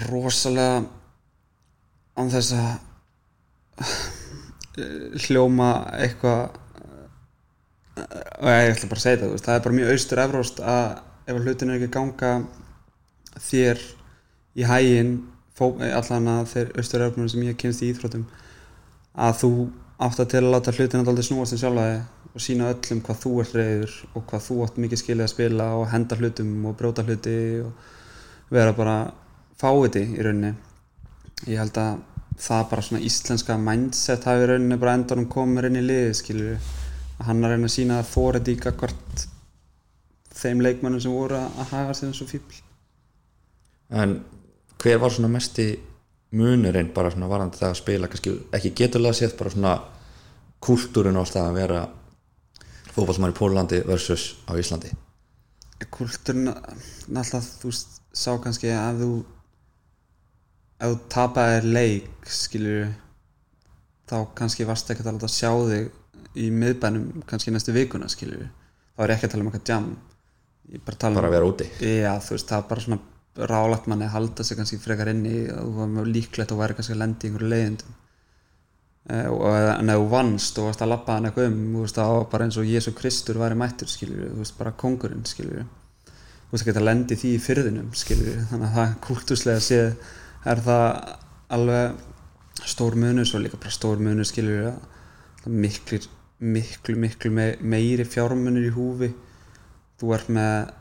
rosalega án þess að hljóma eitthvað og ég ætla bara að segja þetta það er bara mjög austur efróst að ef hlutinu er ekki ganga þér í hægin allan að þeir austur efrónum sem ég kynst í íþrótum að þú átt að til að láta hlutinu alltaf snúast en sjálfa þig og sína öllum hvað þú ert reyður og hvað þú átt mikið skilja að spila og henda hlutum og bróta hluti og vera bara fáiði í rauninni. Ég held að það bara svona íslenska mindset hafi rauninni bara endanum komur inn í liði skilju að hann að reyna að sína að þórið í akkord þeim leikmannum sem voru að hafa sér eins og fíbl En hver var svona mesti munurinn bara svona varandi það að spila? Kannski ekki geturlega séð bara svona kultúrin á alltaf að vera fókbalsmann í Pólandi versus á Íslandi? Kultúrin náttúrulega þú sá kannski að þú ef þú tapaðir leik skilur þá kannski varst ekki að láta sjá þig í miðbænum kannski næstu vikuna skilur þá er ekki að tala um eitthvað jam. Bara, bara um, að vera úti. Já veist það er bara svona rálægt manni að halda sig kannski frekar inni og var líklegt að vera kannski að lendi í einhverju leiðindum. En ef þú vannst og varst að lappa hann eitthvað um veist var bara eins og Jésu Kristur væri mættur skilur þú veist bara kongurinn skilur þú veist ekki að lendi því í fyrðinum skilur <laughs> þannig að það kultuslega séð er það alveg stór munur svo líka bara stór munur skilur miklu, miklu, miklu meiri fjármunir í húfi. Þú ert með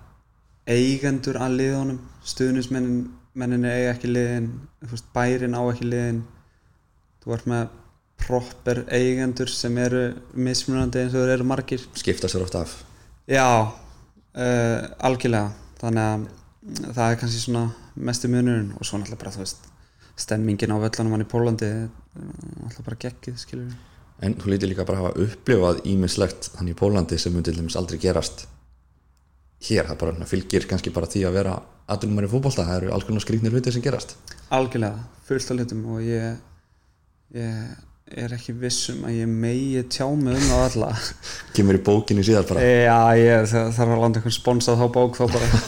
eigendur að liðunum. Stuðnismenninni eiga ekki liðin bærin á ekki liðin. Þú ert með proper eigendur sem eru mismunandi eins og þeir eru margir. Skipta sér oft af. Já, uh, algjörlega. Þannig að það er kannski svona mestu munurinn og svo náttúrulega bara þú veist stemmingin á völlanum hann í Pólandi alltaf bara geggið skilur en þú lítir líka bara að hafa upplifað ímislegt þannig í Pólandi sem myndi til dæmis aldrei gerast hér, það bara fylgir kannski bara því að vera aðlumar í fótbolta, það eru alls konar skrýtnir hluti sem gerast. Algjörlega, fullt af hlutum og ég, ég er ekki vissum að ég megi tjá mig um það alla. <laughs> Kemur í bókinni síðar bara. Já, ég þarf að landa einhvern sponsað þá bók þá bara. <laughs>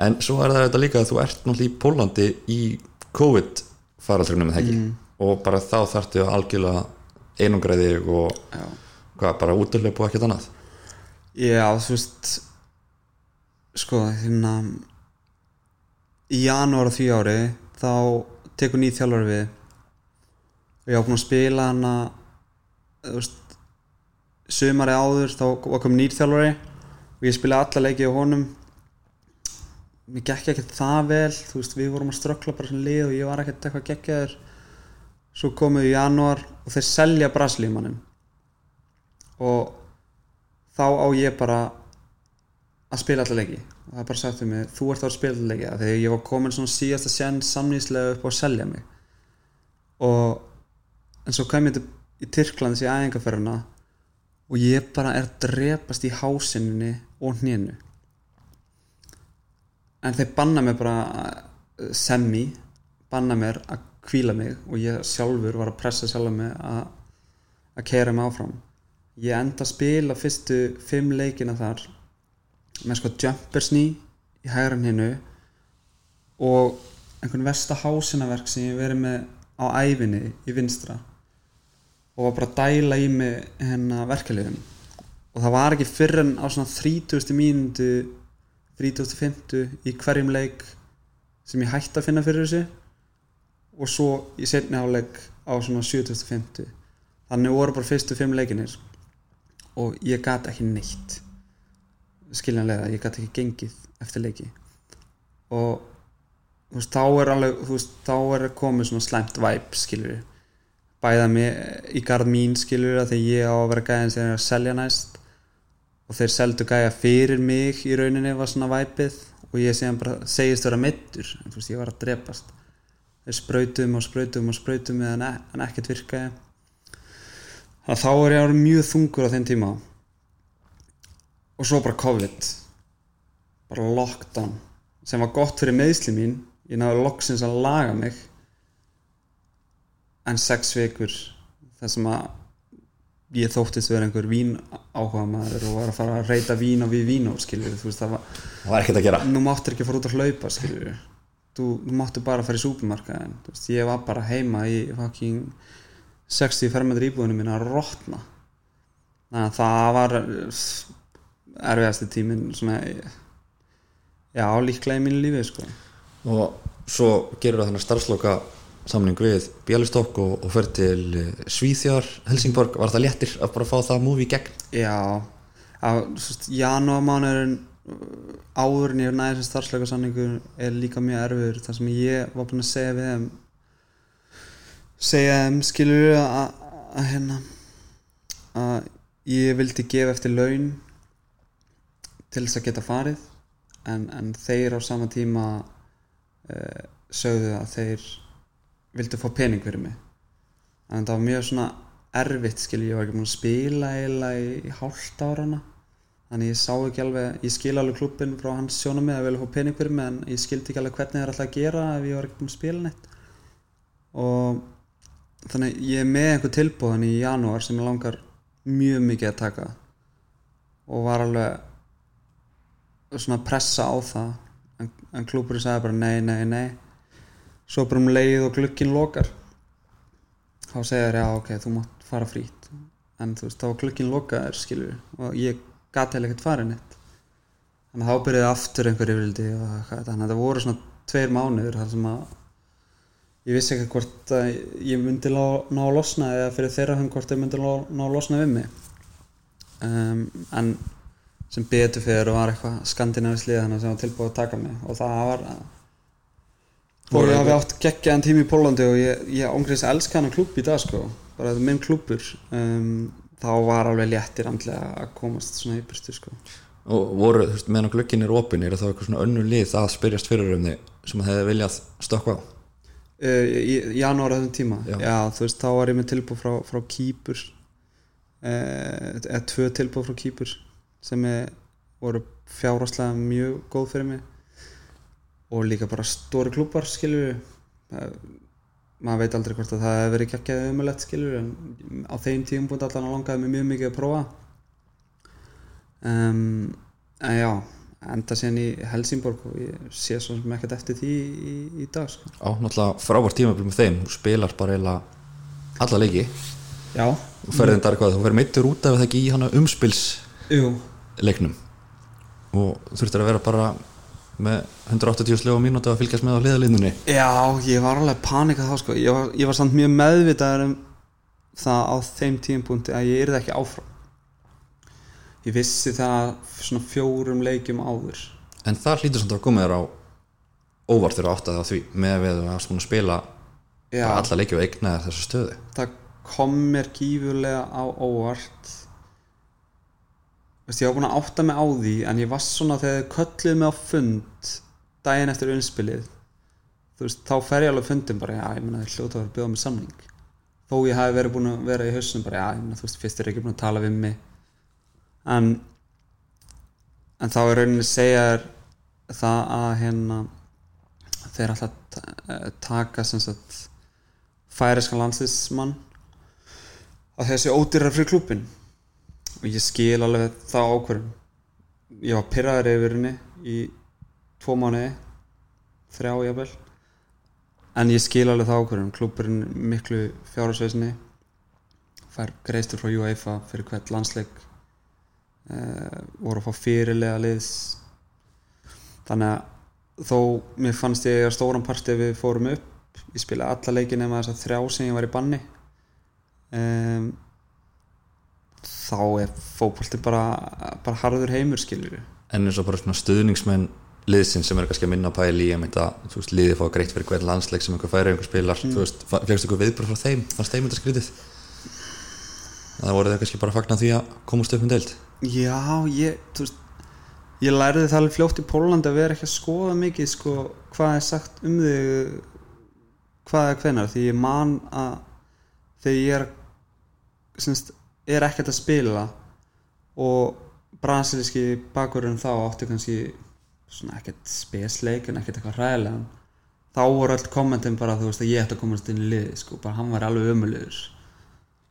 En svo er það þetta líka að þú ert náttúrulega í Pólandi í COVID faraldrunum með þeggi mm. og bara þá þarftu algjörlega einungræði og hvað, bara útlöp og ekkert annað? Já þú veist sko hérna í janúar á því ári þá tekur nýð þjálfari við. Og ég á búin að spila hana þú veist sumari áður þá kom nýr þjálfari og ég spilaði alla leikið á honum. Mér gekk ekkert það vel þú veist við vorum að strökkla bara sem lið og ég var ekkert eitthvað geggjaður svo komum við í janúar og þeir selja braslímanum og þá á ég bara að spila alla leiki. Og það er bara sagt um mig þú ert að spila alla leiki. Að ég var komin svona síðasta sen samnýslega upp að selja mig. Og en svo kom ég í Tyrklands í æðingaferðina og ég bara er drepast í hásinninni og hnénu. En þeir banna mér bara eh, semi banna mér að kvíla mig og ég sjálfur var að pressa sjálfa mig að að keira mig áfram ég enda að spila fyrstu fimm leikina þar með sko jumpersný í hægran hinnu og einhvern versta hásinaverk sem ég verið með á æfinni í vinstra og var bara að dæla í mig hennar verkefliðum og það var ekki fyrr en á svona 30. mínútu 30.50 í hverjum leik sem ég hætti að finna fyrir þessu og svo í setni áleik á svona 70.50 þannig voru bara fyrstu fimm leikinir og ég gati ekki neitt skiljanlega, ég gati ekki gengið eftir leiki. Og þú veist, þá er alveg þú veist, þá er komið svona slæmt væp skilur bæða mig í garð mín skilur að því ég á að vera gæðin sem er að selja næst. Og þeir seldu gæja fyrir mig í rauninni var svona væpið og ég segist vera mittur en þú veist, ég var að drepast þeir sprautum og sprautum og sprautum en, en ekkert virkaði. Að þá er ég árið mjög þungur á þeim tíma. Og svo bara COVID. Bara lockdown sem var gott fyrir meðsli mín. Ég náðu loksins að laga mig. En sex vikur þar sem að ég þóttist vera einhver vín áhuga maður og var að fara að reyta vín og við vín þú veist það var var ekkert að gera. Nú máttur ekki að fara út að hlaupa skiljur þú, máttu bara að fara í súpermarkaðin veist ég var bara heima í fucking 60 fermetri íbúðinu mín að að það var erfiðasti tíminn svona já líklega í mínu lífi sko. Og svo gerur það þennan starfsloka samning við Bjálistokk og, og fer til eh, Svíþjóðar, Helsingborg. Var það léttir að bara fá það múfi í gegn? Já, á janúarmánurinn áður en ég næði þessi starfsleikasanningur er líka mjög erfiður. Þar sem ég var búin að segja við þeim segja þeim skilur að, að hérna að ég vildi gefa eftir laun til þess að geta farið en, en þeir á sama tíma uh, sögðu að þeir vildu fá pening fyrir mig. En það var mjög svona erfitt skil ég var ekki múin að spila eiginlega í, í hálft árana þannig ég sá ekki alveg ég skil alveg klubbin frá hans sjónum með að vilja fá pening fyrir mig en ég skildi ekki alveg hvernig það er alltaf að gera ef ég var ekki múin að spila neitt. Og þannig ég er með einhver tilbúðan í janúar sem ég langar mjög mikið að taka. Og var alveg svona að pressa á það. En, en klúburinn sagði bara nei, nei, nei. Svo bara um leið og glukkin lokar þá segir já ok, þú mátt fara frít en þú veist, þá glukkin lokaður skilur og ég gæti heller ekkert farið neitt. Þannig að þá byrjaði aftur einhver yfirildi og þannig að það voru svona tveir mánuður þar sem að ég vissi ekki hvort að ég myndi ná, ná að losna eða fyrir þeirra hann hvort ég myndi ná, ná að losna við mig. Um, en sem betur fyrir var eitthvað skandinavislið þannig sem var tilbúið að taka mig. Og það var og ég hafi átt geggjaðan tími í Pólandi og ég, ég ángriðis að elska hann klúb í dag sko. Bara þetta er minn klúbur um, þá var alveg léttir andlega að komast svona í byrstu sko. Og voru, þú veist, meðan glöggin er opin er það eitthvað svona önnu lið að spyrjast fyrir um þig sem að hefði viljað stökka á? Uh, í janúar þessum tíma. Já. já, þú veist, þá var ég með tilbúð frá, frá Kýpur. Eh, eða tvö tilbúð frá kýpur sem er, voru fjárháslega mjög góð fyrir mig. Og líka bara stóri klúpar skilur maður veit aldrei hvort að það hefur verið geggjaði umulett skilur en á þeim tíum búin allan að langaði mig mjög mikið að prófa. Um, en já enda sérn í Helsingborg og ég sé svo sem ekkert eftir því í, í dag sko. á náttúrulega frábært tímabil með þeim. Þú spilar bara eiginlega alla leiki. Já, og ferðin þar hvað, þú ferð meittur út af það ekki í hana umspilsleiknum jú. og þurftir að vera bara með 180 slög á mínúti að fylgjast með á hliðalínunni Já, ég var alveg panikað þá sko. Ég var, ég var samt mjög meðvitaður um það á þeim tímpúnti að ég yrði ekki áfram. Ég vissi það svona fjórum leikjum áður. En það hlýtur samt að koma þér á óvart þegar átt að því með við að spila Já, alla leiki og eigna þessu stöðu. Það kom mér gífurlega á óvart Veist, ég var búin að átta mig á því en ég var svona þegar þið kölluðu mig á fund daginn eftir unnspilið þú veist, þá fer ég alveg fundin bara, já, ég meina þeir hljóta að vera að bjóða mig samning. Þó ég hafi verið búin að vera í hausnum bara, já, ég meina, þú veist, fyrst er ekki búin að tala við mig. En en þá er rauninni segja þér það að hérna þeir alltaf ta- eh, taka sem sagt færiskan landslismann að þessi ódýrar fyrir klúbin og ég skil alveg það ákvörðum ég var pyrraður yfir henni í tvo mánuði þrjá jafnvel. En ég skil alveg það ákvörðum klúburinn miklu fjárhagsveisni fær greiðstur frá UEFA fyrir hvert landsleik uh, voru að fá fyrirlega liðs. Þannig að þó mér fannst ég að stóran part ef við fórum upp ég spilaði alla leikin nema þess að þrjá sem ég var í banni. Um, þá er fótbolti bara, bara harður heimur skilur en eins og bara svona stuðningsmenn liðsinn sem er kannski að minna pæli í að liðið fá greitt fyrir hvern landsleik sem einhver færi einhver spilar þú veist, flegst ykkur viðbröð frá þeim fannst þeim þetta skrítið það voru þau kannski bara að fagna því að komast upp um deild? Já, ég, þú veist ég lærði það alveg fljótt í Pólandi að vera ekki að skoða mikið sko, hvað er sagt um þig hvað er hvenar því ég man að þegar ég er semst, er ekkert að spila og brasilíski bakurinn þá átti kannski svona ekkert spesleik en ekkert eitthvað hræðilegan þá voru öll kommentin bara þú veist að ég ætti að komast inn í liði sko, bara hann var alveg ömulegur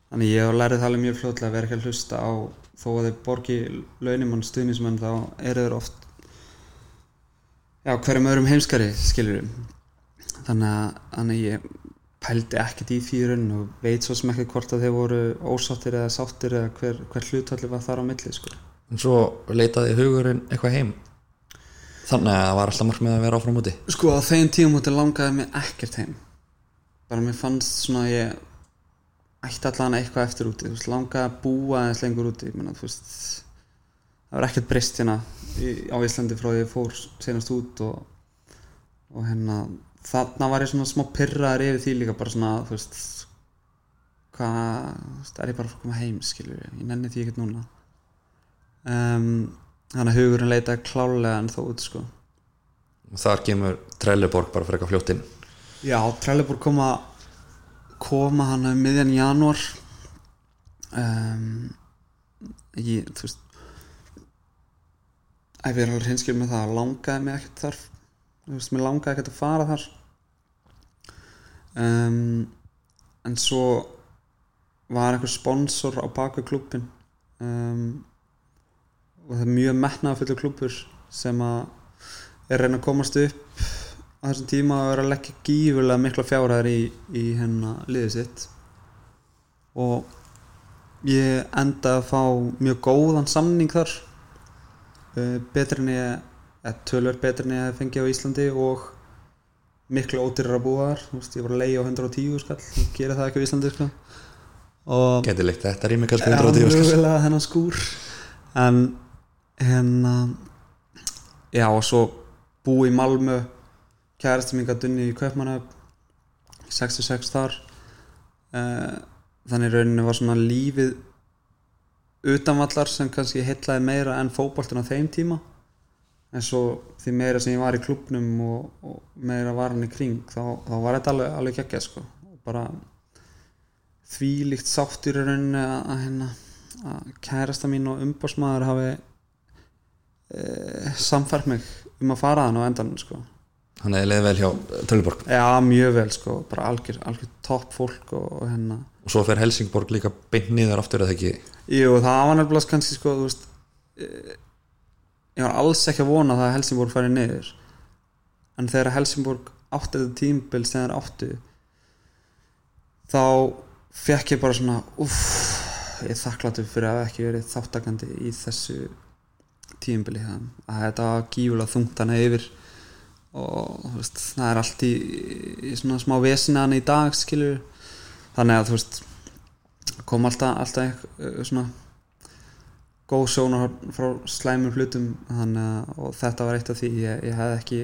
þannig ég lærið það alveg mjög fljótlega að vera ekki að hlusta á þó að þau borgi launimann stuðnismenn þá eru þeir oft já, hverjum öðrum heimskari að, þannig að ég pældi ekkert í raun og veit svo sem ekki hvort að þeir voru ósáttir eða sáttir eða hver, hver hlutalli var þar á milli sko. en svo leitaði hugurinn eitthvað heim. Þannig að það var alltaf markmið að vera áfram úti sko á þeim tíum múti langaði mig ekkert heim. Bara mér fannst svona að ég ætti allan eitthvað eftir úti. Veist, langaði að búa eins lengur úti. Menna, veist, það var ekkert breyst hérna á Íslandi frá því ég fór senast út og, og hérna þarna var ég svona smá pyrraður yfir því líka bara svona þú veist hvað, þú veist, er ég bara að koma heim skilur ég, ég nenni því ekkert núna. Um, þannig að hugurinn leitaði klálega en þó út sko. Þar kemur Trelleborg bara fyrir eitthvað fljóttinn Já, Trelleborg koma koma hann um miðjan janúar. Um, ég, þú veist ef ég er alveg hinskil með það langaði mig ekkert þar. þú veist, mér langaði ekkert að fara þar. Um, en svo var einhver sponsor á baku klúbin um, og það er mjög metnaðafullu klúbur sem að er reyna að komast upp á þessum tíma að vera að leggja gífurlega mikla fjárhæðar í, í hennar liðið sitt. Og ég endaði að fá mjög góðan samning þar. Uh, betri en ég tölver betri en ég fengi á Íslandi og miklu ódýrar að búa þar. Veist, ég var að leiða á 110 skall ég gera það ekki á Íslandi sko. og geti leikt þetta rými kannski Já, 180 skall. mögulega þennan skúr. En hérna já og svo búi í Malmö. Kærasti mín gæti unni í Kaupmannöf 66 þar. Uh, þannig rauninni var svona lífið utanvallar sem kannski heitlaði meira en fótboltin á þeim tíma en svo því meira sem ég var í klubnum og, og meira var hann í kring þá, þá var þetta alveg, alveg geggja sko. bara því líkt sáttur í rauninni að, að hérna að kærasta mín og umbásmaður hafi e, samfært mig um að fara þann á endan sko. hann hefði leið vel hjá Trölliborg já mjög vel sko, bara algjör, algjör topp fólk og, og hérna og svo fer Helsingborg líka beint niður aftur eða ekki jú það var nefnilega kannski sko þú veist e, ég var alls ekki að vona það að Helsingborg færi niður. En þegar Helsingborg átti þetta tímbil sem þeir áttu þá fekk ég bara svona uff, ég þakkláttur fyrir að ekki verið þáttakandi í þessu tímbili að þetta var gífulega þungt hana yfir. Og veist, það er allt í, í svona smá vesina hana í dag skilur þannig að þú veist kom alltaf, alltaf svona góð sjónar frá slæmum hlutum þannig að og þetta var eitt af því ég, ég hef ekki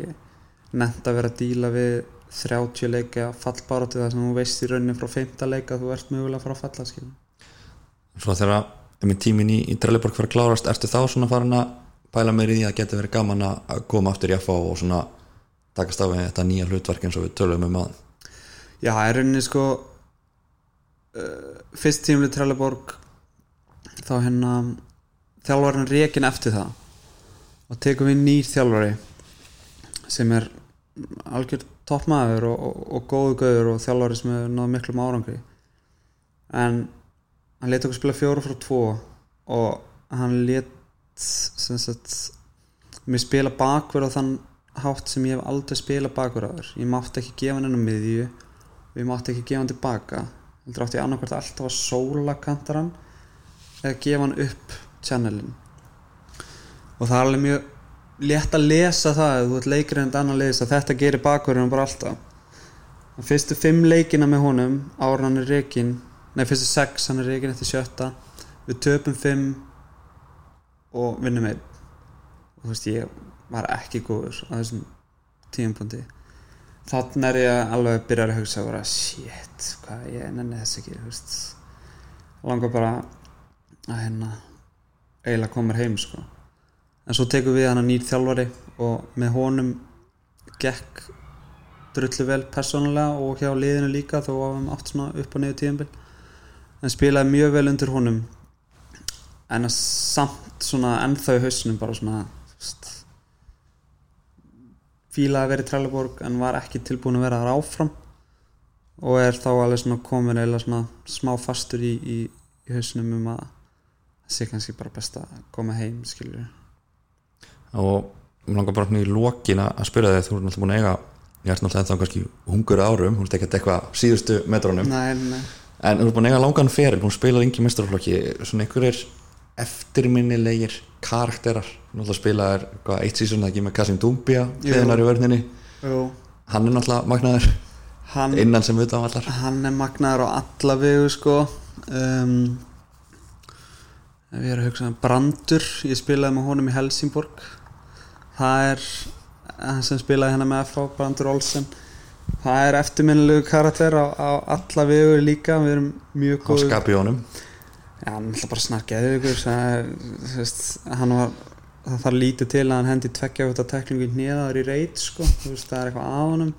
nefnt að vera að díla við 30 leika fallbaróti þar sem þú veist í rauninni frá 5. leika þú ert mögulega að fara að falla skilur. Svo þegar með tímin í, í Trelleborg fyrir að klárast ertu þá svona farin að pæla meir í því að geta verið gaman að koma aftur í FA og svona takast af þetta nýja hlutverk eins og við tölum um aðan Já, er rauninni sko uh, fyrst tímlið Trelleborg þá hérna þjálfarinn rekin eftir það. Og tekum við nýr þjálfari sem er algjör toppmaður og, og, og góðu gauður og þjálfari sem hefur náðu miklum árangri. En hann leti okkur spila fjóru frá tvo og hann let mér spila bakverð á þann hátt sem ég hef aldrei spila bakverð áður ég mátti ekki gefa hann á miðju og ég mátti ekki gefa hann tilbaka. Heldur átti ég annarkvært alltaf að sóla kantarann eða gefa hann upp channelin. Og það er alveg mjög létt að lesa það ef þú ert leikur en annan leiðis að þetta gerir bakverðinu bara alltaf. Og fyrstu fimm leikina með honum ára hann er reikin nei fyrstu sex hann er reikin eftir sjötta við töpum fimm og vinnum einn. Og þú veist ég var ekki góður á þessum tíumpunkti þannig er ég alveg að byrja að hugsa og vera shit, hvað ég nenni þess ekki langar bara að hérna eiginlega komur heim sko. En svo tekum við hann að nýr þjálfari og með honum gekk drullu vel persónulega og hjá liðinu líka þó að við átt upp og niður tíðanbill en spilaði mjög vel undir honum. En að samt svona ennþá í hausnum bara svona veist, fílaði að vera í Trelleborg en var ekki tilbúin að vera þar áfram. Og er þá alveg svona komin eða svona smá fastur í, í, í hausnum um að það sé kannski bara best að koma heim skilur og mér langar bara í lókin að spyrja þig þú ert náttúrulega búin að eiga ég ert náttúrulega ennþá kannski hungur árum hún er ekkert eitthvað síðustu metrónum en þú ert búin að eiga langan feril hún spilaði yngi mestarflokki svona einhverjir eftirminnilegir karakterar. Náttúrulega spilaði hvað, eitt sísón ekki með Kasim Dúmbia hliðinar í vörninni Jú. hann er náttúrulega magnaður. Hann, innan sem við á allar hann er magnaður á alla vegu sko. Um, ef ég er að hugsa um Brandur ég spilaði með honum í Helsingborg. Það er hann sem spilaði hérna með FH, Brandur Olsen. Það er eftirminnilegu karakter á, á alla vegu líka við erum mjög á góð skapi honum. Já, hann alltaf bara snarkjaði ykkur hann var það þarf lítið til að hann hendi tveggja út af teklingu nýðaður í reit sko. veist, það er eitthvað af honum.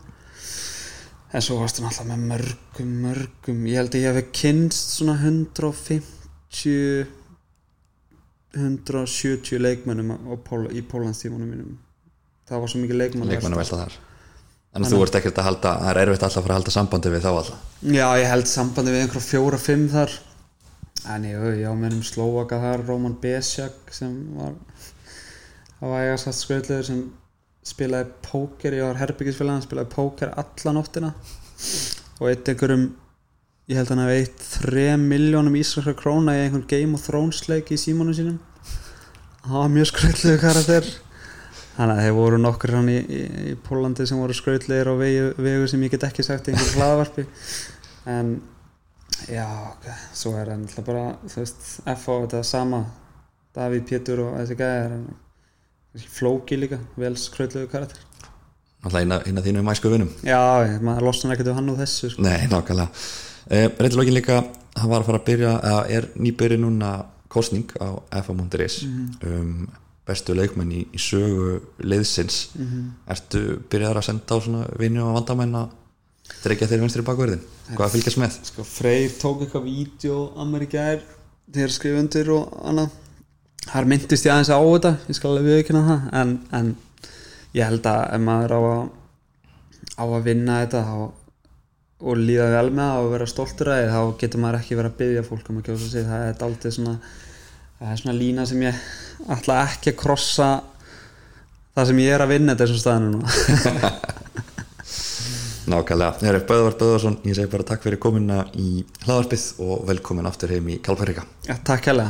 En svo varst hann alltaf með mörgum mörgum, ég held að ég hef kynst svona 150 170 leikmennum Pól, í Pólandstímanum mínum. Það var svo mikið leikmenn leikmennu velta þar. En þú ert ekkert að halda, það er erfitt alltaf að fara að halda sambandi við þá alltaf Já, ég held sambandi við einhverja fjóra, fimm þar. En ég, á mennum Slovaka þar Roman Besjak sem var það var ég að satt skvöldlegur sem spilaði póker ég var herbyggisfélag, hann spilaði póker alla nóttina. Og eitt einhverjum ég held að hann hefði eitt 3 miljónum íslenskra króna í einhvern Game of Thrones leik í símónum sínum. Það var mjög skröldlegur karakter. Þannig að þeir voru nokkur hann í, í, í Pólandi sem voru skröldlegir á vegu, vegu sem ég get ekki sagt í einhverju hlaðvarpi. En já, ok, svo er það alltaf bara, þú veist, F.O. þetta er sama Davíð Pétur og þessi gæðar flóki líka vel skröldlegu karakter. Alltaf eina, þínu mæsku vinum. Já, maður losnar ekkert við hann og þessu sko. Nei, nákvæmlega uh, Reyndilokin líka, hann var að fara að byrja eða er nýbyrju núna kostning á FA.is um bestu leikmenn í, í sögu liðsins. Ertu byrjaðar að senda á svona vinnu og vandamenn að dreikja þeir vinstri bakverðin? Hvað fylgjast með? sko, Freyr tók eitthvað vídeo að mér í gær þeir skrifa undir og annað. Þar myndist ég aðeins á þetta ég skal alveg viðkynna það en, en ég held að ef maður á að á að vinna þetta þá, og líða vel með það og vera stoltur að því þá getur maður ekki verið að byggja fólk um að kjósa sig. Það er aldrei svona það er svona lína sem ég ætla ekki að krossa það sem ég er að vinna þessum staðinu núna. <laughs> Nákvæmlega, það er Böðvar Böðvarsson ég segi bara takk fyrir komuna í hlaðarpið og velkomin aftur heim í Kalparíka Takk hella